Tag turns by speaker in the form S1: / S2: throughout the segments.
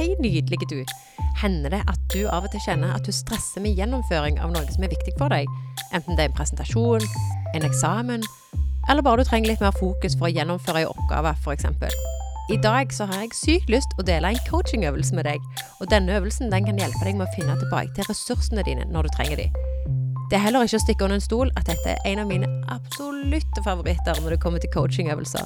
S1: Hei, nydelige du. Hender det at du av og til kjenner at du stresser med gjennomføring av noe som er viktig for deg? Enten det er en presentasjon, en eksamen, eller bare du trenger litt mer fokus for å gjennomføre en oppgave, f.eks. I dag så har jeg sykt lyst å dele en coachingøvelse med deg, og denne øvelsen den kan hjelpe deg med å finne tilbake til ressursene dine når du trenger dem. Det er heller ikke å stikke under en stol at dette er en av mine absolutte favoritter når det kommer til coachingøvelser.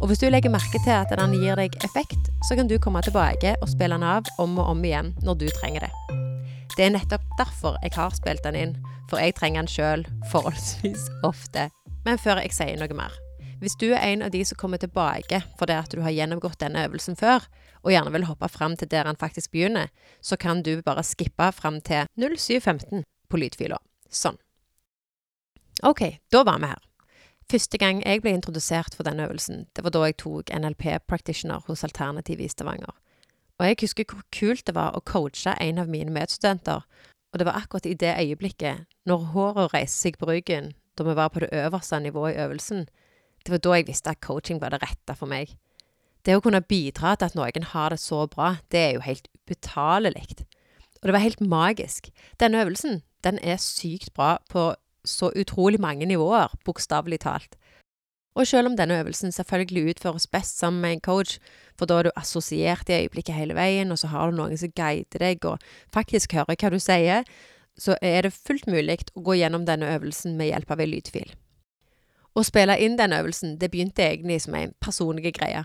S1: Og hvis du legger merke til at den gir deg effekt, så kan du komme tilbake og spille den av om og om igjen når du trenger det. Det er nettopp derfor jeg har spilt den inn, for jeg trenger den sjøl forholdsvis ofte. Men før jeg sier noe mer. Hvis du er en av de som kommer tilbake fordi at du har gjennomgått denne øvelsen før, og gjerne vil hoppe fram til der den faktisk begynner, så kan du bare skippe fram til 0715 på lydfila. Sånn. Ok, da var vi her. Første gang jeg ble introdusert for denne øvelsen, det var da jeg tok NLP practitioner hos Alternativ i Stavanger. Og jeg husker hvor kult det var å coache en av mine medstudenter, og det var akkurat i det øyeblikket, når håret reiste seg på ryggen, da vi var på det øverste nivået i øvelsen, det var da jeg visste at coaching var det rette for meg. Det å kunne bidra til at noen har det så bra, det er jo helt ubetalelig. Og det var helt magisk. Denne øvelsen, den er sykt bra på så utrolig mange nivåer, bokstavelig talt. Og selv om denne øvelsen selvfølgelig utføres best sammen med en coach, for da er du assosiert i øyeblikket hele veien, og så har du noen som guider deg og faktisk hører hva du sier, så er det fullt mulig å gå gjennom denne øvelsen med hjelp av en lydfil. Å spille inn denne øvelsen, det begynte egentlig som en personlig greie.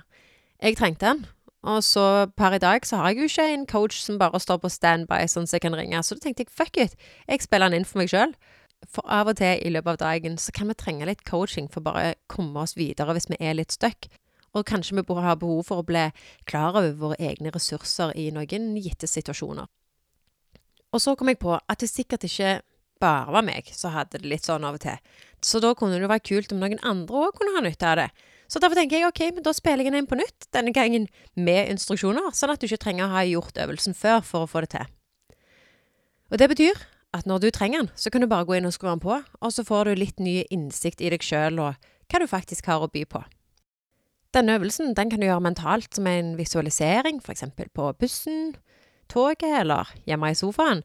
S1: Jeg trengte den, og så per i dag så har jeg jo ikke en coach som bare står på standby sånn som jeg kan ringe, så da tenkte jeg fuck it, jeg spiller den inn for meg sjøl. For av og til i løpet av dagen så kan vi trenge litt coaching for bare å komme oss videre hvis vi er litt stuck. Og kanskje vi burde ha behov for å bli klar over våre egne ressurser i noen gitte situasjoner. Og så kom jeg på at det sikkert ikke bare var meg som hadde det litt sånn av og til. Så da kunne det være kult om noen andre òg kunne ha nytte av det. Så derfor tenker jeg ok, men da spiller jeg den inn på nytt, denne gangen med instruksjoner, sånn at du ikke trenger å ha gjort øvelsen før for å få det til. Og det betyr at når du trenger den, så kan du bare gå inn og skru den på, og så får du litt ny innsikt i deg sjøl og hva du faktisk har å by på. Denne øvelsen den kan du gjøre mentalt som en visualisering, f.eks. på bussen, toget eller hjemme i sofaen.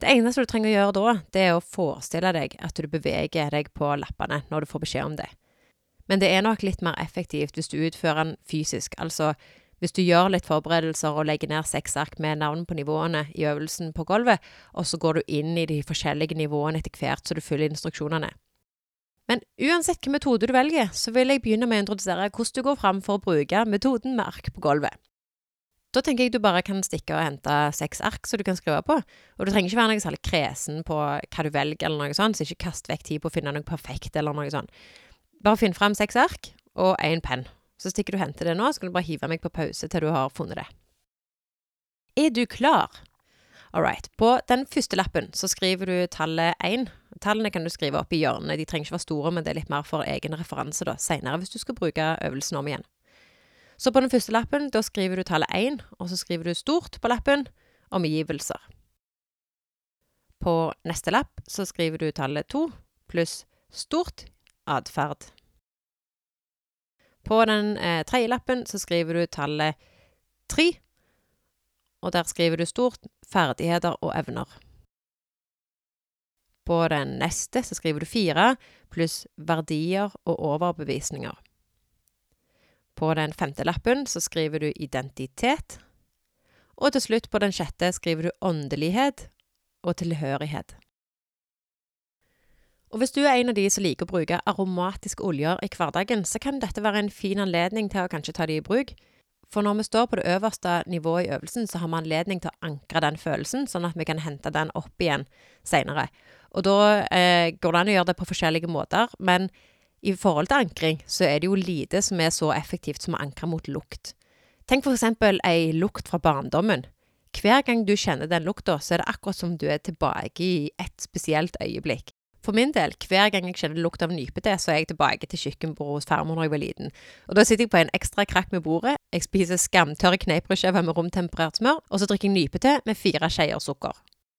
S1: Det eneste du trenger å gjøre da, det er å forestille deg at du beveger deg på lappene når du får beskjed om det. Men det er nok litt mer effektivt hvis du utfører den fysisk. Altså hvis du gjør litt forberedelser og legger ned seks ark med navn på nivåene i øvelsen på gulvet, og så går du inn i de forskjellige nivåene etter hvert så du følger instruksjonene. Men uansett hvilken metode du velger, så vil jeg begynne med å introdusere hvordan du går fram for å bruke metoden med ark på gulvet. Da tenker jeg du bare kan stikke og hente seks ark som du kan skrive på, og du trenger ikke være noe særlig kresen på hva du velger eller noe sånt, så ikke kast vekk tid på å finne noe perfekt eller noe sånt. Bare finn fram seks ark og én penn. Så stikker du og henter det nå, så kan du bare hive meg på pause til du har funnet det. Er du klar? All right. På den første lappen så skriver du tallet 1. Tallene kan du skrive opp i hjørnene. De trenger ikke være store, men det er litt mer for egen referanse da, seinere hvis du skal bruke øvelsen om igjen. Så på den første lappen da skriver du tallet 1, og så skriver du stort på lappen omgivelser. På neste lapp så skriver du tallet 2 pluss stort atferd. På den eh, tredje lappen så skriver du tallet tre, og der skriver du stort ferdigheter og evner. På den neste så skriver du fire pluss verdier og overbevisninger. På den femte lappen så skriver du identitet. Og til slutt, på den sjette, skriver du åndelighet og tilhørighet. Og hvis du er en av de som liker å bruke aromatiske oljer i hverdagen, så kan dette være en fin anledning til å kanskje ta de i bruk. For når vi står på det øverste nivået i øvelsen, så har vi anledning til å ankre den følelsen, sånn at vi kan hente den opp igjen seinere. Og da eh, går det an å gjøre det på forskjellige måter, men i forhold til ankring, så er det jo lite som er så effektivt som å ankre mot lukt. Tenk for eksempel ei lukt fra barndommen. Hver gang du kjenner den lukta, så er det akkurat som du er tilbake i et spesielt øyeblikk. For min del, hver gang jeg kjenner lukt av nypete, så er jeg tilbake til kjøkkenbordet hos farmor når jeg var liten. Og da sitter jeg på en ekstra krakk med bordet, jeg spiser skamtørre kneippbrødskiver med romtemperert smør, og så drikker jeg nypete med fire skjeer sukker.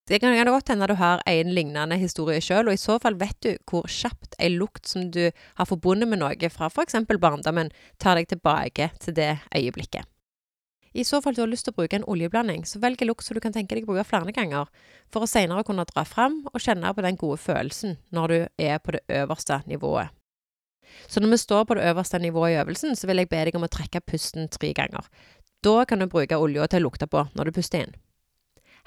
S1: Det kan godt hende du har en lignende historie sjøl, og i så fall vet du hvor kjapt ei lukt som du har forbundet med noe fra f.eks. barndommen, tar deg tilbake til det øyeblikket. I så fall du har lyst til å bruke en oljeblanding, så velg en lukt som du kan tenke deg å bruke flere ganger, for å senere kunne dra fram og kjenne på den gode følelsen når du er på det øverste nivået. Så når vi står på det øverste nivået i øvelsen, så vil jeg be deg om å trekke pusten tre ganger. Da kan du bruke olja til å lukte på når du puster inn.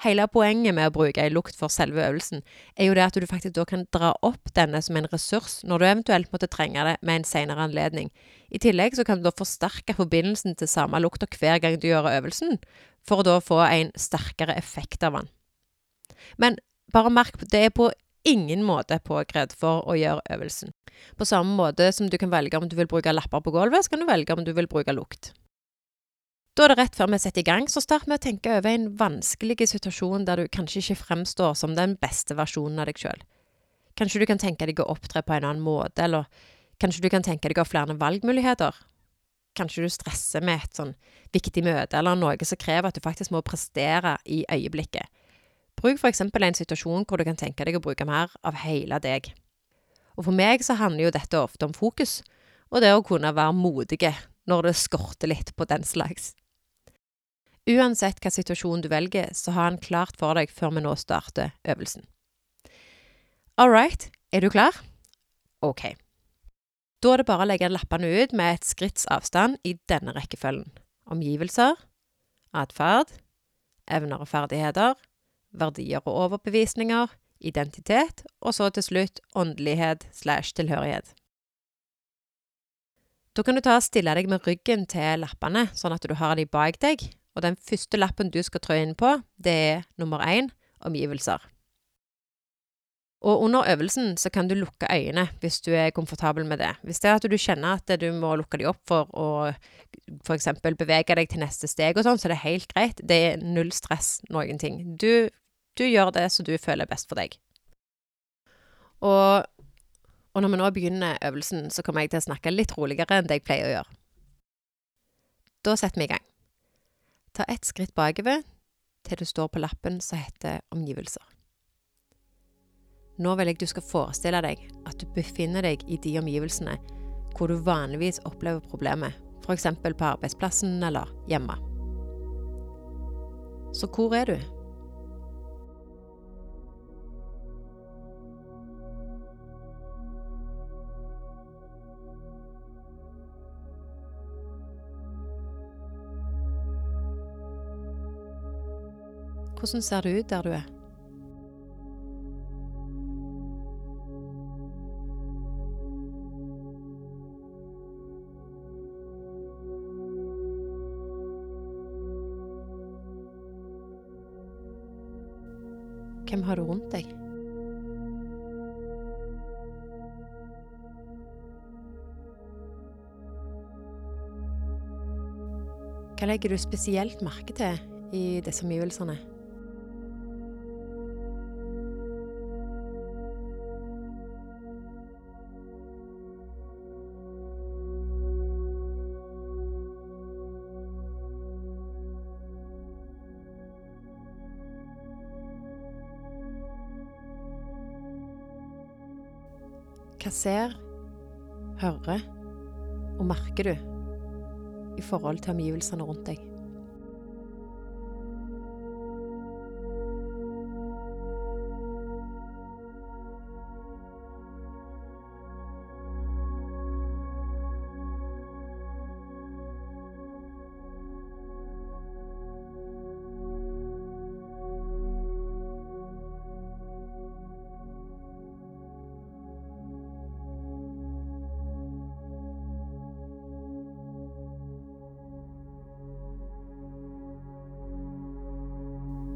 S1: Hele poenget med å bruke ei lukt for selve øvelsen, er jo det at du faktisk da kan dra opp denne som en ressurs når du eventuelt måtte trenge det med en senere anledning. I tillegg så kan du da forsterke forbindelsen til samme lukta hver gang du gjør øvelsen, for å da få en sterkere effekt av den. Men bare merk, det er på ingen måte påkrevd for å gjøre øvelsen. På samme måte som du kan velge om du vil bruke lapper på gulvet, så kan du velge om du vil bruke lukt. Da er det rett før vi setter i gang, så start med å tenke over en vanskelig situasjon der du kanskje ikke fremstår som den beste versjonen av deg sjøl. Kanskje du kan tenke deg å opptre på en annen måte, eller kanskje du kan tenke deg å ha flere valgmuligheter. Kanskje du stresser med et sånn viktig møte eller noe som krever at du faktisk må prestere i øyeblikket. Bruk eksempel en situasjon hvor du kan tenke deg å bruke mer av hele deg. Og for meg så handler jo dette ofte om fokus, og det å kunne være modige når det skorter litt på den slags. Uansett hva situasjon du velger, så ha den klart for deg før vi nå starter øvelsen. All right, er du klar? Ok. Da er det bare å legge lappene ut med et skritts avstand i denne rekkefølgen. Omgivelser, atferd, evner og ferdigheter, verdier og overbevisninger, identitet, og så til slutt åndelighet slash tilhørighet. Da kan du ta og stille deg med ryggen til lappene, sånn at du har de bak deg, og den første lappen du skal trå inn på, det er nummer én omgivelser. Og under øvelsen så kan du lukke øynene hvis du er komfortabel med det. Hvis det er at du kjenner at du må lukke dem opp for å f.eks. bevege deg til neste steg og sånn, så det er helt greit. Det er null stress, noen ting. Du, du gjør det som du føler best for deg. Og, og når vi nå begynner øvelsen, så kommer jeg til å snakke litt roligere enn det jeg pleier å gjøre. Da setter vi i gang. Ta ett skritt bakover til du står på lappen som heter omgivelser. Nå vil jeg du skal forestille deg at du befinner deg i de omgivelsene hvor du vanligvis opplever problemet, f.eks. på arbeidsplassen eller hjemme. Så hvor er du? Hvordan ser det ut der du er? Hvem har du rundt deg? Hva legger du spesielt merke til i disse omgivelsene? Ser, hører og merker du i forhold til omgivelsene rundt deg?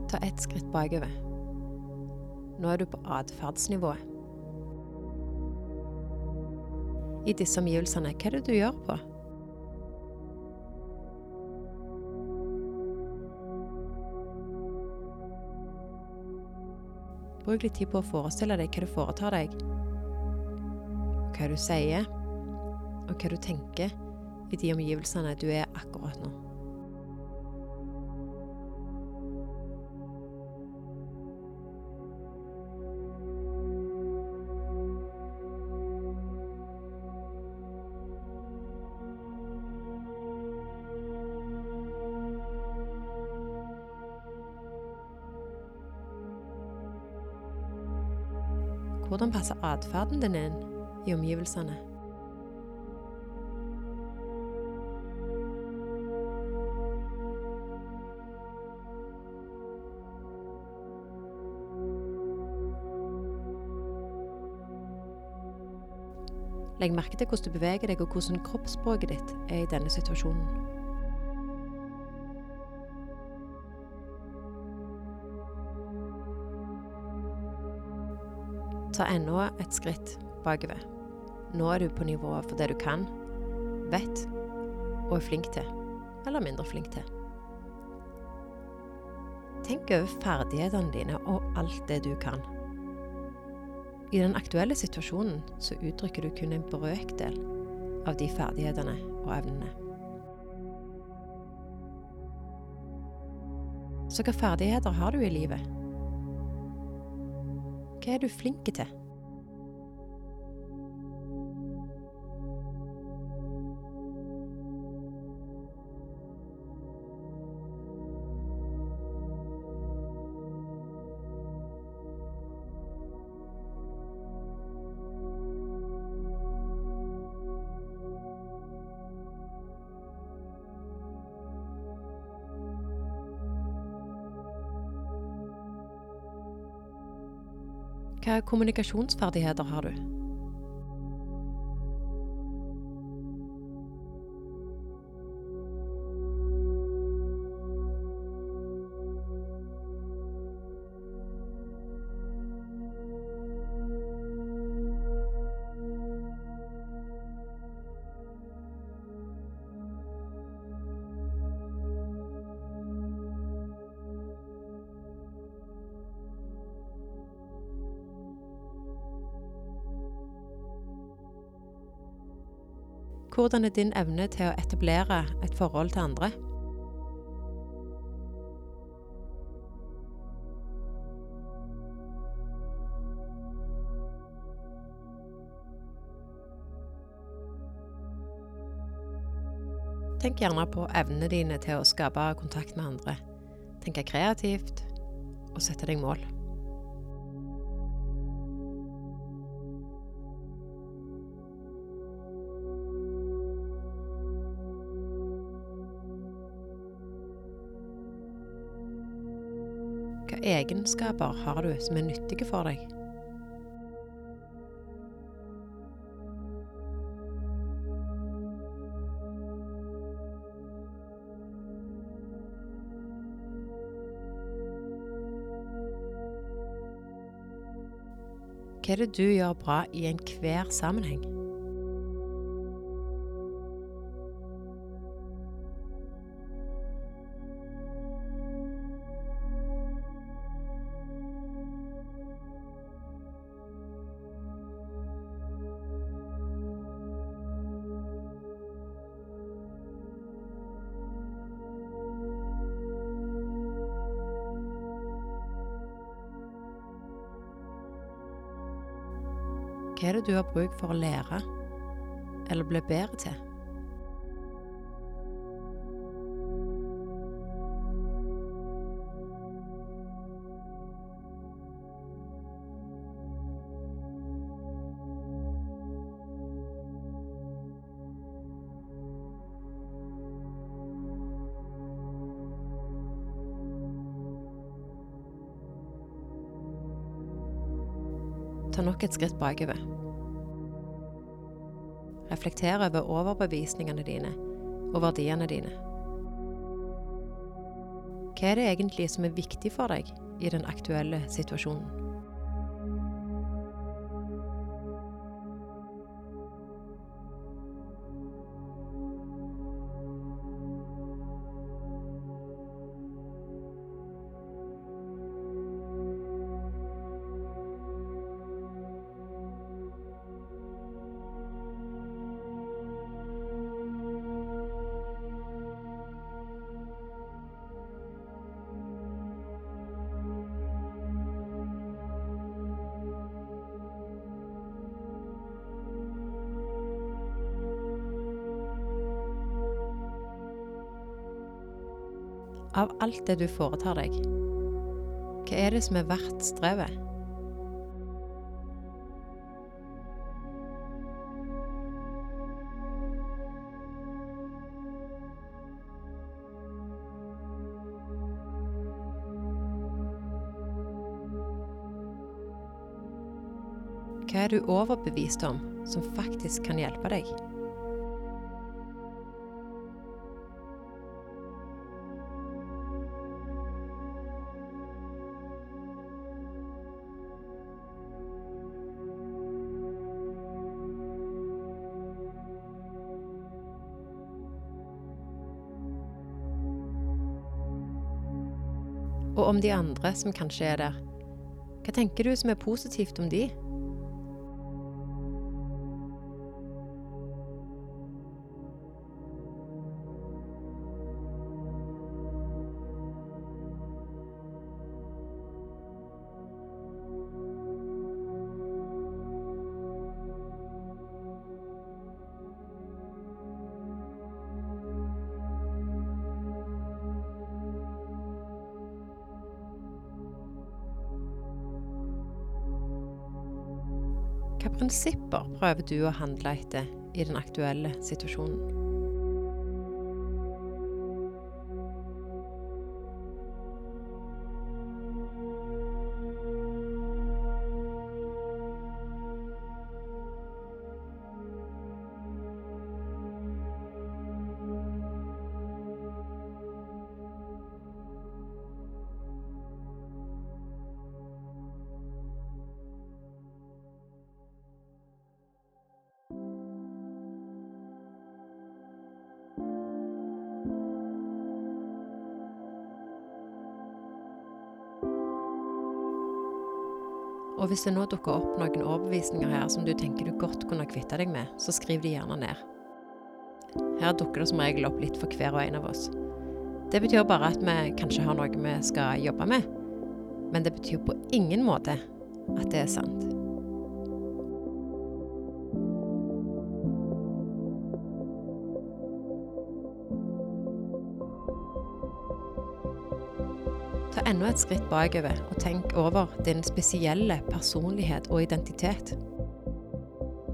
S1: Ta ett skritt bakover. Nå er du på atferdsnivået. I disse omgivelsene, hva er det du gjør på? Bruk litt tid på å forestille deg hva du foretar deg, hva du sier, og hva du tenker i de omgivelsene du er akkurat nå. Passer atferden din inn i omgivelsene? Legg merke til hvordan du beveger deg, og hvordan kroppsspråket ditt er i denne situasjonen. Ta enda et skritt bakover. Nå er du på nivået for det du kan, vet og er flink til, eller mindre flink til. Tenk over ferdighetene dine og alt det du kan. I den aktuelle situasjonen så uttrykker du kun en brøkdel av de ferdighetene og evnene. Så hvilke ferdigheter har du i livet? Hva er du flink til? Hva kommunikasjonsferdigheter har du? Hvordan er din evne til å etablere et forhold til andre? Tenk gjerne på evnene dine til å skape kontakt med andre. Tenke kreativt og sette deg mål. Egenskaper har du som er nyttige for deg? Hva er det du gjør bra i enhver sammenheng? Hva er det du har bruk for å lære eller bli bedre til? Ta nok et skritt bakover. Reflekter over overbevisningene dine og verdiene dine. Hva er det egentlig som er viktig for deg i den aktuelle situasjonen? av alt det du foretar deg? Hva er det som er verdt strevet? Hva er du overbevist om som faktisk kan hjelpe deg? De andre som kanskje er der. Hva tenker du som er positivt om de? Prinsipper prøver du å handle etter i den aktuelle situasjonen? Og hvis det nå dukker opp noen overbevisninger her som du tenker du godt kunne kvitte deg med, så skriv de gjerne ned. Her dukker det som regel opp litt for hver og en av oss. Det betyr bare at vi kanskje har noe vi skal jobbe med, men det betyr på ingen måte at det er sant. Et skritt bakover og tenk over din spesielle personlighet og identitet.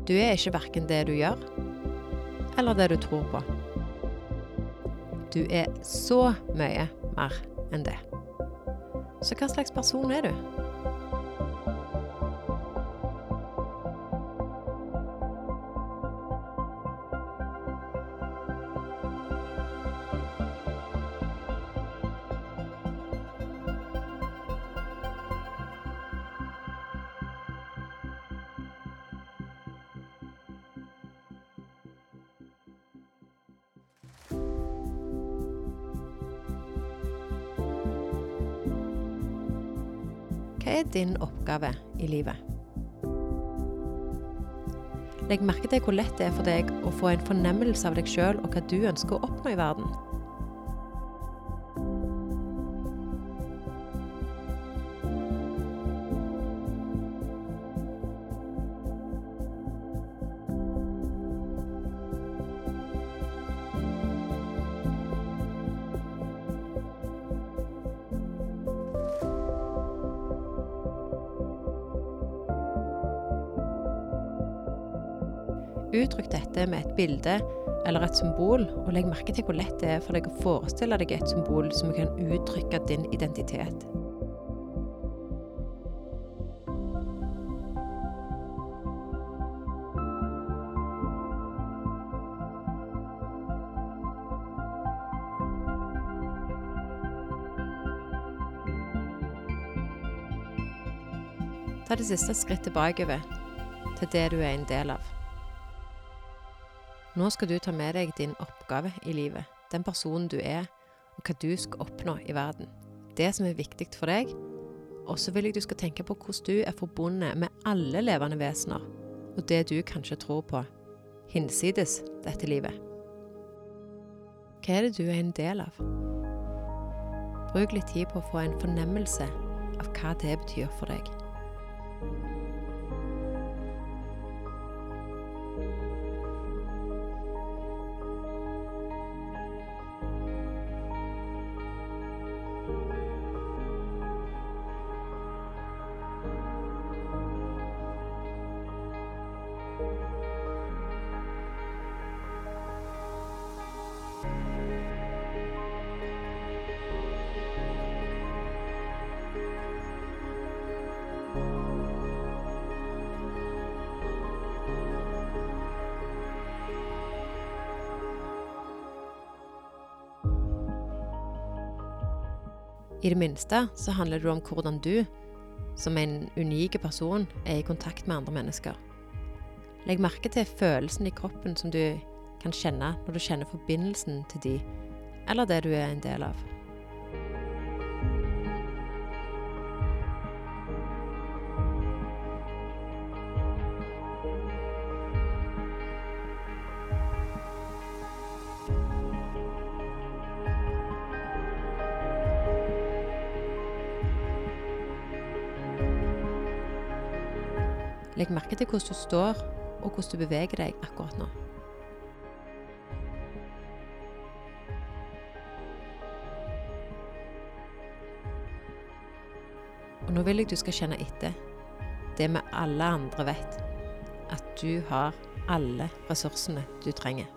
S1: Du er ikke verken det du gjør, eller det du tror på. Du er så mye mer enn det. Så hva slags person er du? I livet? Legg merke til hvor lett det er for deg å få en fornemmelse av deg sjøl og hva du ønsker å oppnå i verden. Bilde eller et symbol, og legg merke til hvor lett det er for deg å forestille deg et symbol som kan uttrykke din identitet. Ta det siste skrittet bakover til det du er en del av. Nå skal du ta med deg din oppgave i livet, den personen du er, og hva du skal oppnå i verden. Det som er viktig for deg. Og så vil jeg du skal tenke på hvordan du er forbundet med alle levende vesener, og det du kanskje tror på, hinsides dette livet. Hva er det du er en del av? Bruk litt tid på å få en fornemmelse av hva det betyr for deg. I det minste så handler det om hvordan du, som en unik person, er i kontakt med andre mennesker. Legg merke til følelsen i kroppen som du kan kjenne når du kjenner forbindelsen til de, eller det du er en del av. Legg merke til hvordan du står, og hvordan du beveger deg akkurat nå. Og nå vil jeg du skal kjenne etter det vi alle andre vet, at du har alle ressursene du trenger.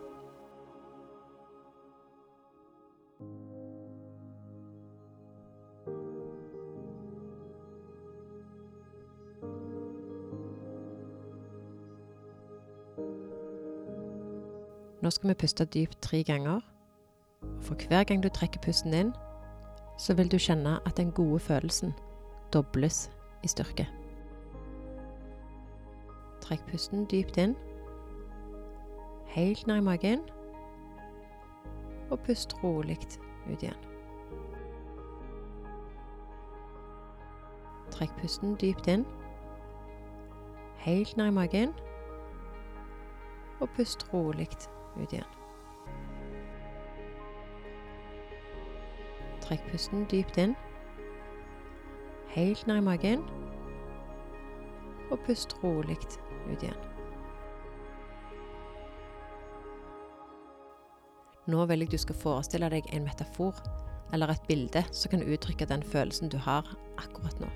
S1: Nå skal vi puste dypt tre ganger. Og for hver gang du trekker pusten inn, så vil du kjenne at den gode følelsen dobles i styrke. Trekk pusten dypt inn, helt ned i magen, og pust rolig ut igjen. Trekk pusten dypt inn, helt ned i magen, og pust rolig ut igjen. Trekk pusten dypt inn, helt ned i magen, og pust rolig ut igjen. Nå vil jeg du skal forestille deg en metafor eller et bilde som kan uttrykke den følelsen du har akkurat nå.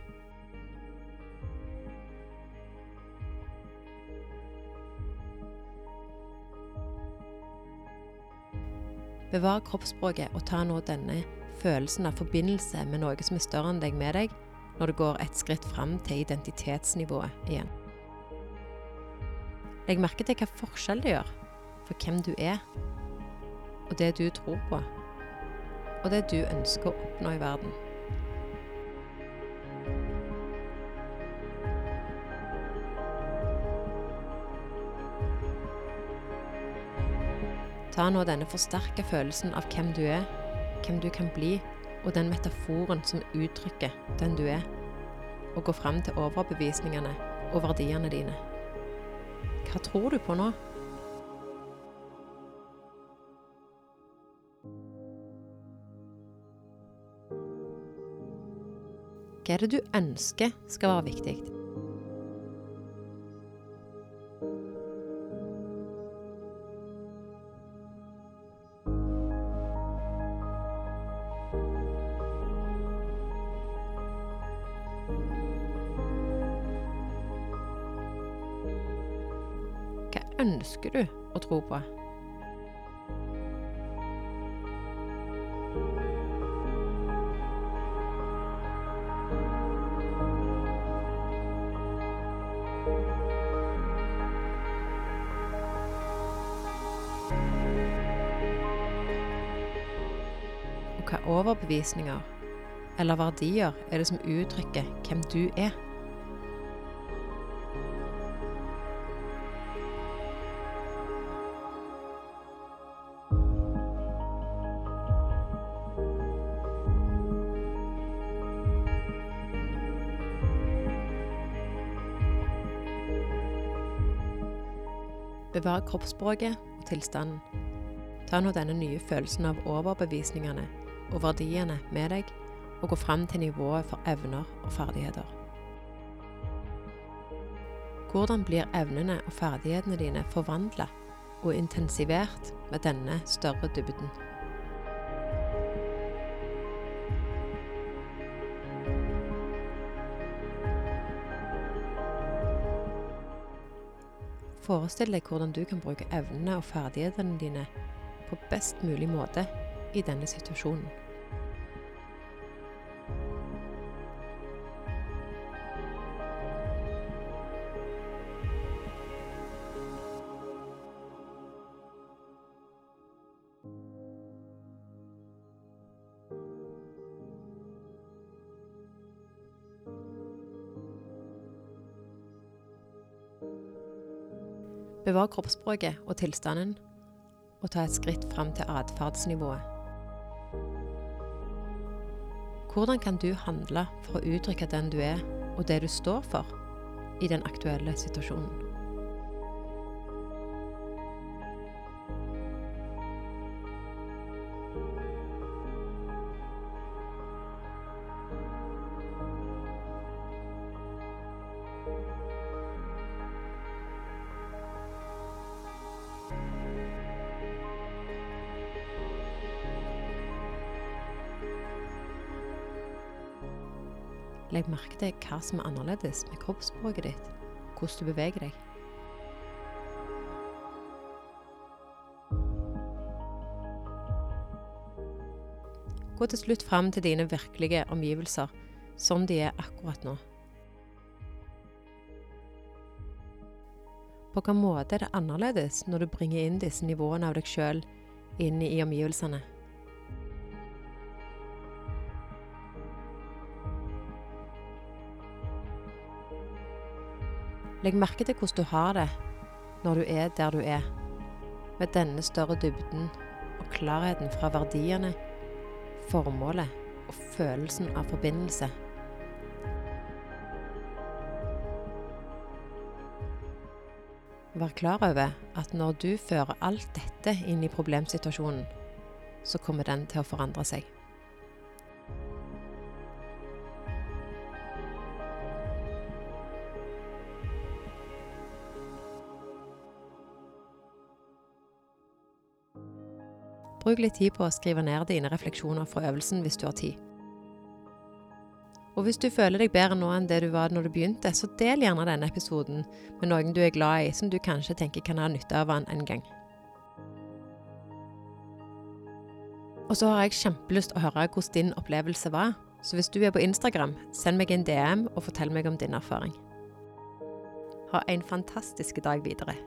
S1: Bevar kroppsspråket og ta nå denne følelsen av forbindelse med noe som er større enn deg med deg, når du går et skritt fram til identitetsnivået igjen. Legg merke til hva forskjell det gjør for hvem du er, og det du tror på, og det du ønsker å oppnå i verden. Ta nå denne forsterka følelsen av hvem du er, hvem du kan bli, og den metaforen som uttrykker den du er, og gå fram til overbevisningene og verdiene dine. Hva tror du på nå? Hva er det du ønsker skal være viktig? Ønsker du å tro på? Hva overbevisninger eller verdier er det som uttrykker hvem du er? Bevar kroppsspråket og tilstanden. Ta nå denne nye følelsen av overbevisningene og verdiene med deg, og gå fram til nivået for evner og ferdigheter. Hvordan blir evnene og ferdighetene dine forvandla og intensivert med denne større dybden? Forestill deg hvordan du kan bruke evnene og ferdighetene dine på best mulig måte i denne situasjonen. Bevar kroppsspråket og tilstanden, og ta et skritt fram til atferdsnivået. Hvordan kan du handle for å uttrykke den du er, og det du står for, i den aktuelle situasjonen? Legg merke til hva som er annerledes med kroppsspråket ditt, hvordan du beveger deg. Gå til slutt fram til dine virkelige omgivelser, sånn de er akkurat nå. På hvilken måte er det annerledes når du bringer inn disse nivåene av deg sjøl inn i omgivelsene? Legg merke til hvordan du har det når du er der du er, med denne større dybden og klarheten fra verdiene, formålet og følelsen av forbindelse. Vær klar over at når du fører alt dette inn i problemsituasjonen, så kommer den til å forandre seg. Bruk litt tid på å skrive ned dine refleksjoner fra øvelsen hvis du har tid. Og hvis du føler deg bedre nå enn det du var når du begynte, så del gjerne denne episoden med noen du er glad i, som du kanskje tenker kan ha nytte av den en gang. Og så har jeg kjempelyst å høre hvordan din opplevelse var, så hvis du er på Instagram, send meg en DM og fortell meg om din erfaring. Ha en fantastisk dag videre.